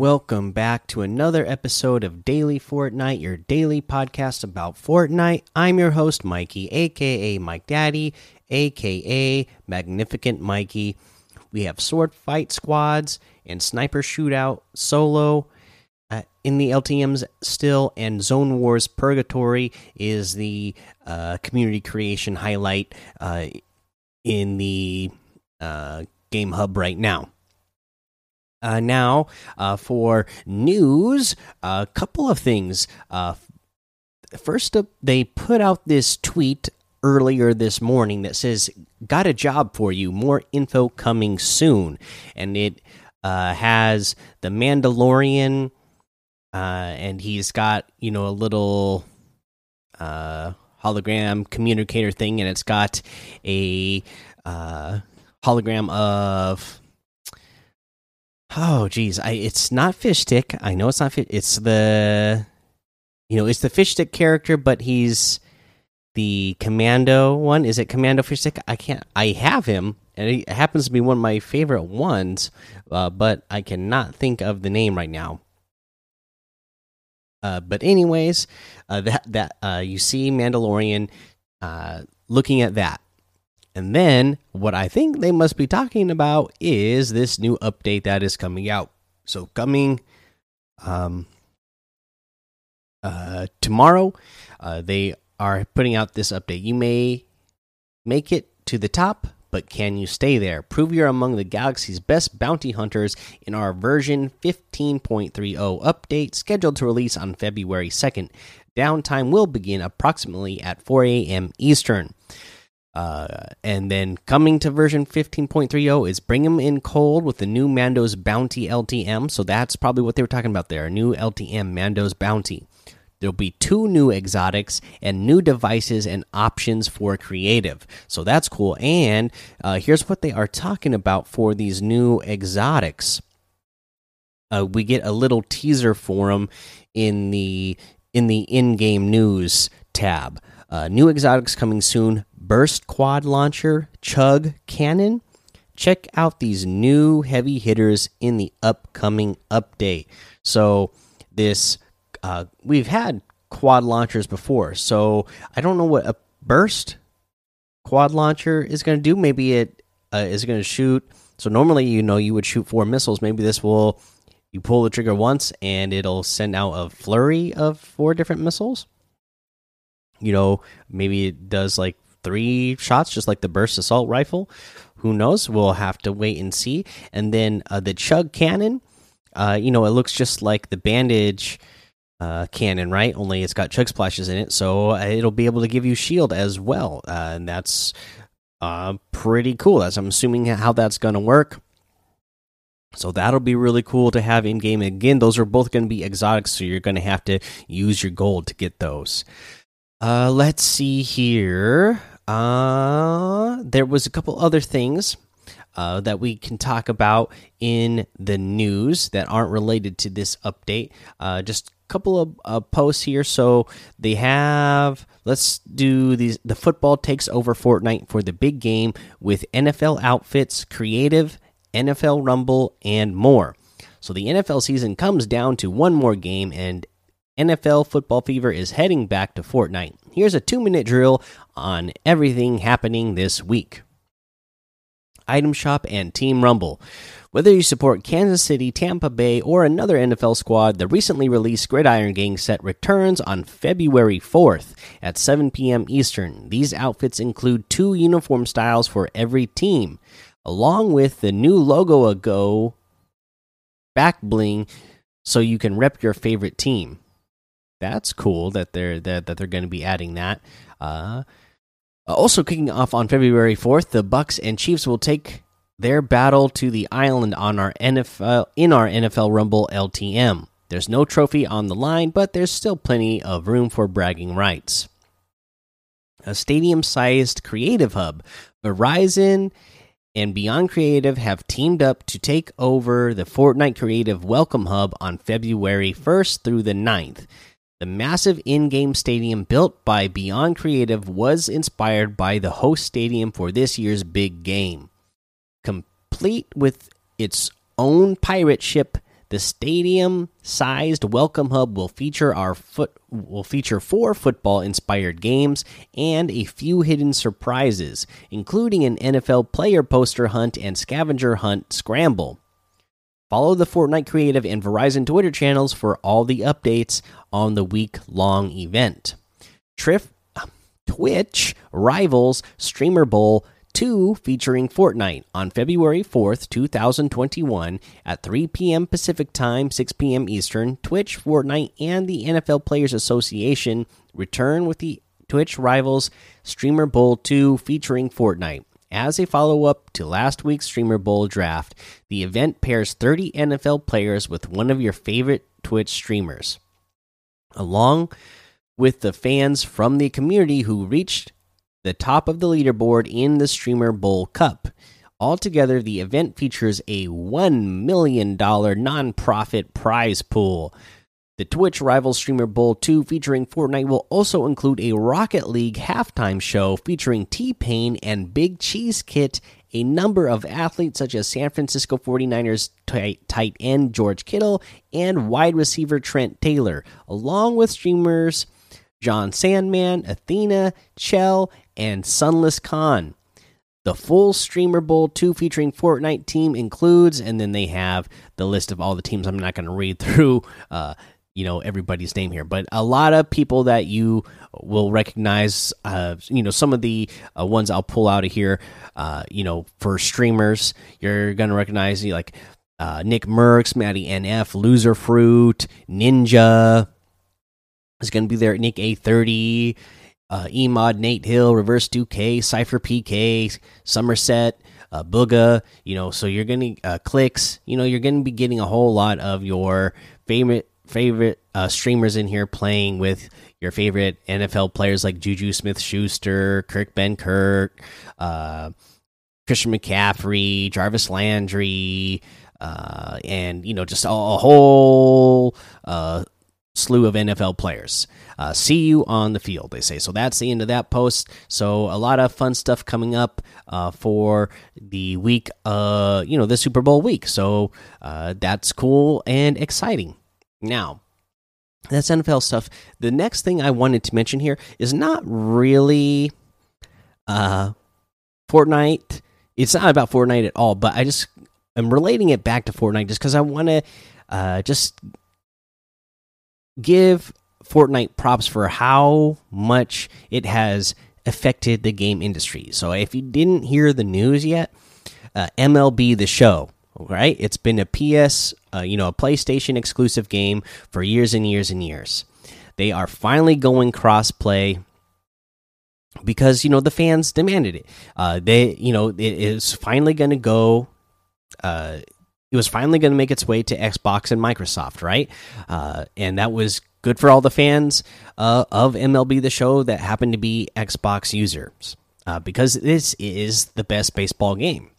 Welcome back to another episode of Daily Fortnite, your daily podcast about Fortnite. I'm your host, Mikey, aka Mike Daddy, aka Magnificent Mikey. We have sword fight squads and sniper shootout solo uh, in the LTMs still, and Zone Wars Purgatory is the uh, community creation highlight uh, in the uh, Game Hub right now. Uh, now, uh, for news, a couple of things. Uh, first up, they put out this tweet earlier this morning that says, Got a job for you. More info coming soon. And it uh, has the Mandalorian, uh, and he's got, you know, a little uh, hologram communicator thing, and it's got a hologram of Oh, geez, I it's not fish stick. I know it's not fish. It's the, you know, it's the fish stick character, but he's the commando one. Is it commando fish stick? I can't. I have him, and it happens to be one of my favorite ones, uh, but I cannot think of the name right now. Uh, but anyways, uh, that that uh, you see Mandalorian uh, looking at that and then what I think they must be talking about is this new update that is coming out. So coming um uh tomorrow, uh they are putting out this update. You may make it to the top, but can you stay there? Prove you're among the galaxy's best bounty hunters in our version 15.30 update scheduled to release on February 2nd. Downtime will begin approximately at 4 a.m. Eastern. Uh, and then coming to version 15.30 is bring them in cold with the new Mando's Bounty LTM. So that's probably what they were talking about there. A new LTM Mando's Bounty. There'll be two new exotics and new devices and options for creative. So that's cool. And uh, here's what they are talking about for these new exotics. Uh, we get a little teaser for them in the in the in-game news tab. Uh, new exotics coming soon burst quad launcher, chug cannon. Check out these new heavy hitters in the upcoming update. So, this uh, we've had quad launchers before, so I don't know what a burst quad launcher is going to do. Maybe it uh, is going to shoot. So normally, you know, you would shoot four missiles. Maybe this will you pull the trigger once and it'll send out a flurry of four different missiles. You know, maybe it does like three shots, just like the burst assault rifle. Who knows? We'll have to wait and see. And then uh, the chug cannon, uh, you know, it looks just like the bandage uh, cannon, right? Only it's got chug splashes in it, so uh, it'll be able to give you shield as well, uh, and that's uh, pretty cool. That's I'm assuming how that's going to work. So that'll be really cool to have in game. Again, those are both going to be exotics, so you're going to have to use your gold to get those. Uh, let's see here. Uh, there was a couple other things uh, that we can talk about in the news that aren't related to this update. Uh, just a couple of uh, posts here. So they have. Let's do these. The football takes over Fortnite for the big game with NFL outfits, creative, NFL Rumble, and more. So the NFL season comes down to one more game, and NFL Football Fever is heading back to Fortnite. Here's a two minute drill on everything happening this week Item Shop and Team Rumble. Whether you support Kansas City, Tampa Bay, or another NFL squad, the recently released Gridiron Gang set returns on February 4th at 7 p.m. Eastern. These outfits include two uniform styles for every team, along with the new logo ago back bling so you can rep your favorite team that's cool that they're that, that they're going to be adding that. Uh, also kicking off on February 4th, the Bucks and Chiefs will take their battle to the island on our NFL in our NFL Rumble LTM. There's no trophy on the line, but there's still plenty of room for bragging rights. A stadium-sized creative hub, Verizon and Beyond Creative have teamed up to take over the Fortnite Creative Welcome Hub on February 1st through the 9th. The massive in game stadium built by Beyond Creative was inspired by the host stadium for this year's big game. Complete with its own pirate ship, The stadium-sized welcome hub will feature our foot will feature four football-inspired games and a few hidden surprises, including an NFL player poster hunt and scavenger hunt scramble. Follow the Fortnite Creative and Verizon Twitter channels for all the updates on the week-long event. Trif um, Twitch rivals Streamer Bowl 2 featuring Fortnite on February 4th, 2021 at 3 p.m. Pacific Time, 6 p.m. Eastern. Twitch, Fortnite, and the NFL Players Association return with the Twitch Rivals Streamer Bowl 2 featuring Fortnite. As a follow up to last week's Streamer Bowl draft, the event pairs 30 NFL players with one of your favorite Twitch streamers. Along with the fans from the community who reached the top of the leaderboard in the Streamer Bowl Cup. Altogether, the event features a $1 million nonprofit prize pool. The Twitch Rival Streamer Bowl 2 featuring Fortnite will also include a Rocket League halftime show featuring T Pain and Big Cheese Kit, a number of athletes such as San Francisco 49ers tight, tight end George Kittle and wide receiver Trent Taylor, along with streamers John Sandman, Athena, Chell, and Sunless Khan. The full Streamer Bowl 2 featuring Fortnite team includes, and then they have the list of all the teams. I'm not going to read through, uh, you know, everybody's name here, but a lot of people that you will recognize. Uh, you know, some of the uh, ones I'll pull out of here. Uh, you know, for streamers, you're going to recognize like uh, Nick Mercs, Maddie NF, Loser Fruit, Ninja is going to be there. Nickeh30 uh, Emod, Nate Hill, Reverse 2K, Cypher PK, Somerset, uh, Bugha. You know, so you're gonna clicks. You know, you're gonna be getting a whole lot of your favorite favorite uh, streamers in here playing with your favorite NFL players like Juju Smith Schuster, Kirk Ben Kirk, uh, Christian McCaffrey, Jarvis Landry, uh, and you know just a, a whole uh, slew of NFL players. Uh, see you on the field, they say. So that's the end of that post. So a lot of fun stuff coming up uh, for the week, uh, you know, the Super Bowl week. So uh, that's cool and exciting. Now, that's NFL stuff. The next thing I wanted to mention here is not really uh, Fortnite. It's not about Fortnite at all, but I just am relating it back to Fortnite just because I want to uh, just give Fortnite props for how much it has affected the game industry. So if you didn't hear the news yet, uh, MLB The Show, right? It's been a PS, uh, you know, a PlayStation exclusive game for years and years and years. They are finally going cross-play because you know the fans demanded it. Uh, they, you know, it is finally going to go. Uh, it was finally going to make its way to Xbox and Microsoft, right? Uh, and that was good for all the fans uh, of MLB The Show that happen to be Xbox users, uh, because this is the best baseball game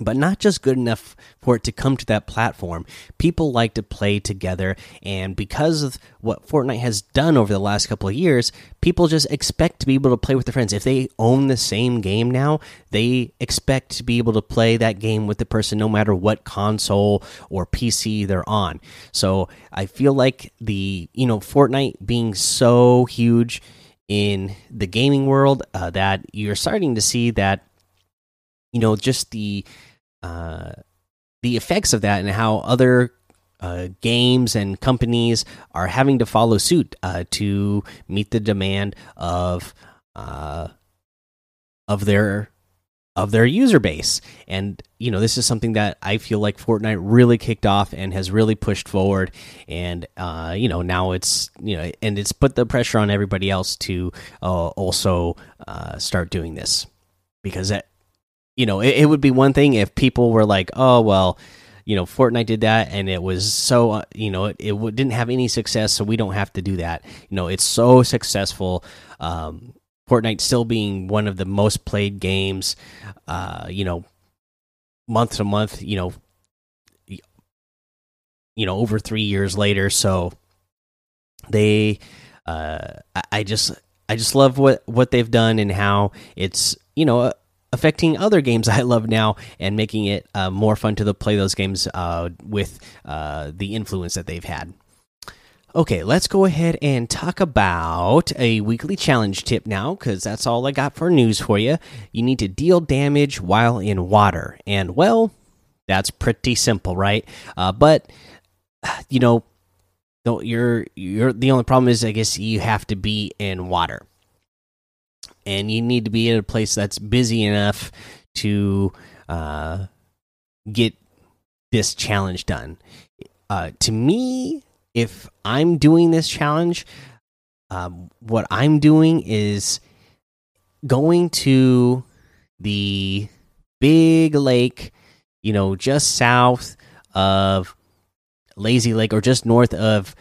but not just good enough for it to come to that platform. People like to play together, and because of what Fortnite has done over the last couple of years, people just expect to be able to play with their friends. If they own the same game now, they expect to be able to play that game with the person no matter what console or PC they're on. So I feel like the, you know, Fortnite being so huge in the gaming world uh, that you're starting to see that you know just the uh, the effects of that and how other uh, games and companies are having to follow suit uh, to meet the demand of uh, of their of their user base. And you know, this is something that I feel like Fortnite really kicked off and has really pushed forward. And uh, you know, now it's you know, and it's put the pressure on everybody else to uh, also uh, start doing this because that you know, it, it, would be one thing if people were like, "Oh, well, you know, Fortnite did that and it was so, uh, you know, it, it didn't have any success, so we don't have to do that." You know, it's so successful. Um, Fortnite still being one of the most played games, uh, you know, month to month, you know, you know, over three years later. So they, uh, I, I just, I just love what what they've done and how it's, you know affecting other games I love now and making it uh, more fun to play those games uh, with uh, the influence that they've had. Okay, let's go ahead and talk about a weekly challenge tip now because that's all I got for news for you. You need to deal damage while in water. And, well, that's pretty simple, right? Uh, but, you know, you're, you're, the only problem is, I guess, you have to be in water and you need to be in a place that's busy enough to uh, get this challenge done. Uh, to me, if I'm doing this challenge, um, what I'm doing is going to the big lake, you know, just south of Lazy Lake or just north of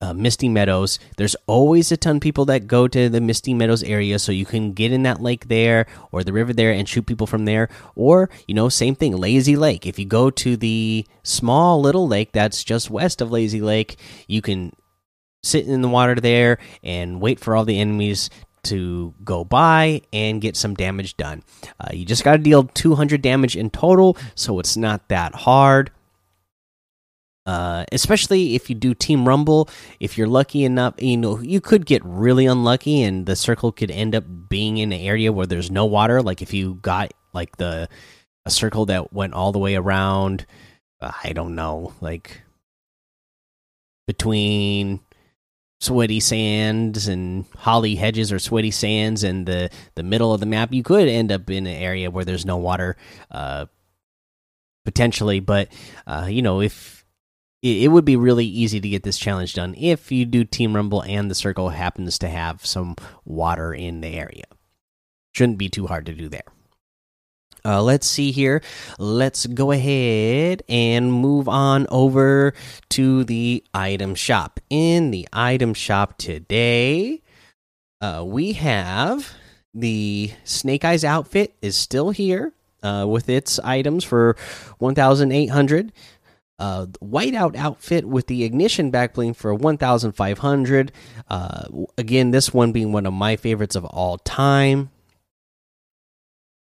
uh, Misty Meadows. There's always a ton of people that go to the Misty Meadows area, so you can get in that lake there or the river there and shoot people from there. Or, you know, same thing, Lazy Lake. If you go to the small little lake that's just west of Lazy Lake, you can sit in the water there and wait for all the enemies to go by and get some damage done. Uh, you just got to deal 200 damage in total, so it's not that hard. Uh, especially if you do Team Rumble, if you're lucky enough, you know, you could get really unlucky and the circle could end up being in an area where there's no water. Like if you got like the a circle that went all the way around, uh, I don't know, like between sweaty sands and holly hedges or sweaty sands and the the middle of the map you could end up in an area where there's no water uh potentially but uh you know if it, would be really easy to get this challenge done if you do Team Rumble and the circle happens to have some water in the area. Shouldn't be too hard to do there. Uh, let's see here. Let's go ahead and move on over to the item shop. In the item shop today, uh, we have the Snake Eyes outfit is still here uh, with its items for 1,800 uh, whiteout outfit with the ignition backbling for 1500 uh, again this one being one of my favorites of all time.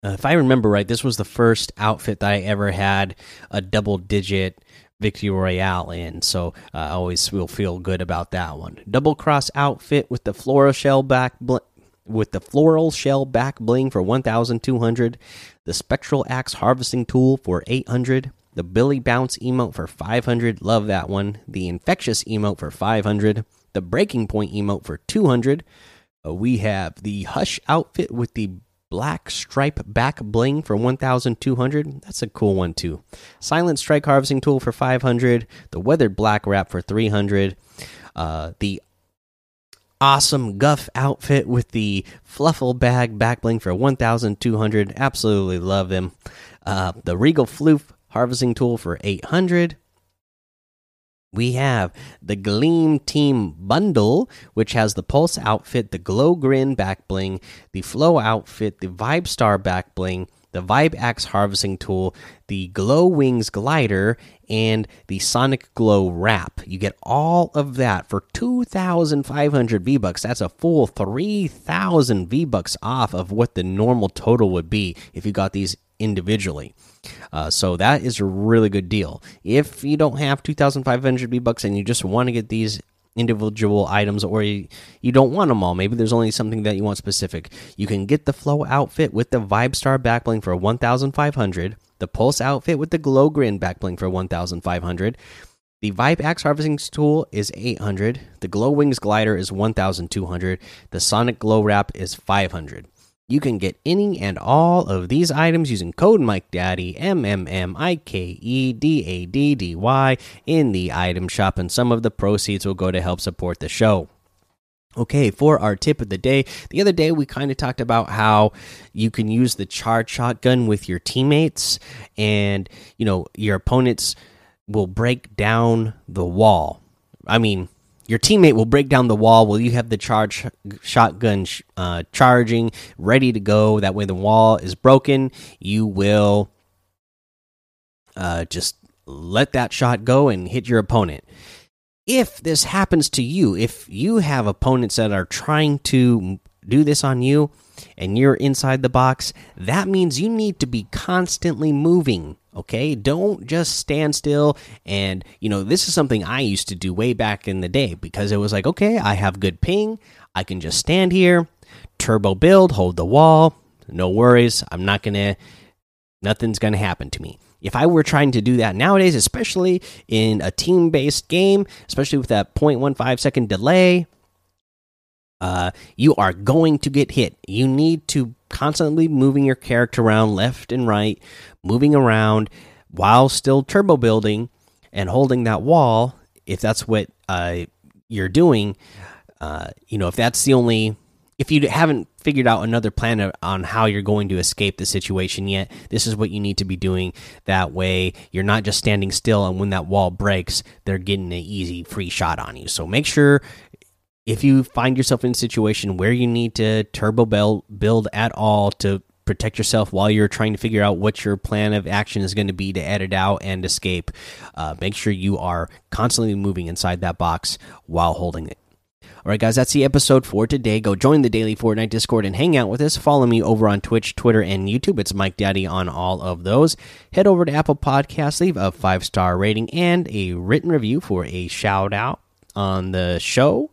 Uh, if i remember right this was the first outfit that i ever had a double digit victory royale in so uh, i always will feel good about that one. Double cross outfit with the floral shell back with the floral shell back bling for 1200 the spectral axe harvesting tool for 800 the Billy Bounce emote for 500, love that one. The Infectious emote for 500. The Breaking Point emote for 200. Uh, we have the Hush outfit with the Black Stripe back bling for 1200. That's a cool one, too. Silent Strike harvesting tool for 500. The Weathered Black wrap for 300. Uh, the awesome Guff outfit with the Fluffle bag back bling for 1200. Absolutely love them. Uh, the Regal Floof harvesting tool for 800 we have the Gleam Team Bundle, which has the Pulse outfit, the Glow Grin back bling, the Flow outfit, the Vibe Star back bling, the Vibe Axe harvesting tool, the Glow Wings glider, and the Sonic Glow wrap. You get all of that for 2,500 V bucks. That's a full 3,000 V bucks off of what the normal total would be if you got these individually. Uh, so that is a really good deal. If you don't have 2,500 V bucks and you just want to get these individual items or you, you don't want them all maybe there's only something that you want specific you can get the flow outfit with the vibe star backbling for 1500 the pulse outfit with the glow grin backbling for 1500 the vibe axe harvesting tool is 800 the glow wings glider is 1200 the sonic glow wrap is 500 you can get any and all of these items using code MikeDaddy, M M M I K E D A D D Y, in the item shop, and some of the proceeds will go to help support the show. Okay, for our tip of the day, the other day we kind of talked about how you can use the charge shotgun with your teammates, and you know, your opponents will break down the wall. I mean, your teammate will break down the wall while you have the charge shotgun uh, charging, ready to go. That way, the wall is broken. You will uh, just let that shot go and hit your opponent. If this happens to you, if you have opponents that are trying to do this on you, and you're inside the box, that means you need to be constantly moving. Okay, don't just stand still. And you know, this is something I used to do way back in the day because it was like, okay, I have good ping, I can just stand here, turbo build, hold the wall, no worries. I'm not gonna, nothing's gonna happen to me. If I were trying to do that nowadays, especially in a team based game, especially with that 0.15 second delay, uh, you are going to get hit. You need to constantly moving your character around left and right, moving around while still turbo building and holding that wall. If that's what uh, you're doing, uh, you know, if that's the only if you haven't figured out another plan on how you're going to escape the situation yet, this is what you need to be doing. That way, you're not just standing still, and when that wall breaks, they're getting an easy free shot on you. So make sure if you find yourself in a situation where you need to turbo build at all to protect yourself while you're trying to figure out what your plan of action is going to be to edit out and escape, uh, make sure you are constantly moving inside that box while holding it. All right, guys, that's the episode for today. Go join the daily Fortnite Discord and hang out with us. Follow me over on Twitch, Twitter, and YouTube. It's Mike Daddy on all of those. Head over to Apple Podcasts, leave a five star rating and a written review for a shout out on the show.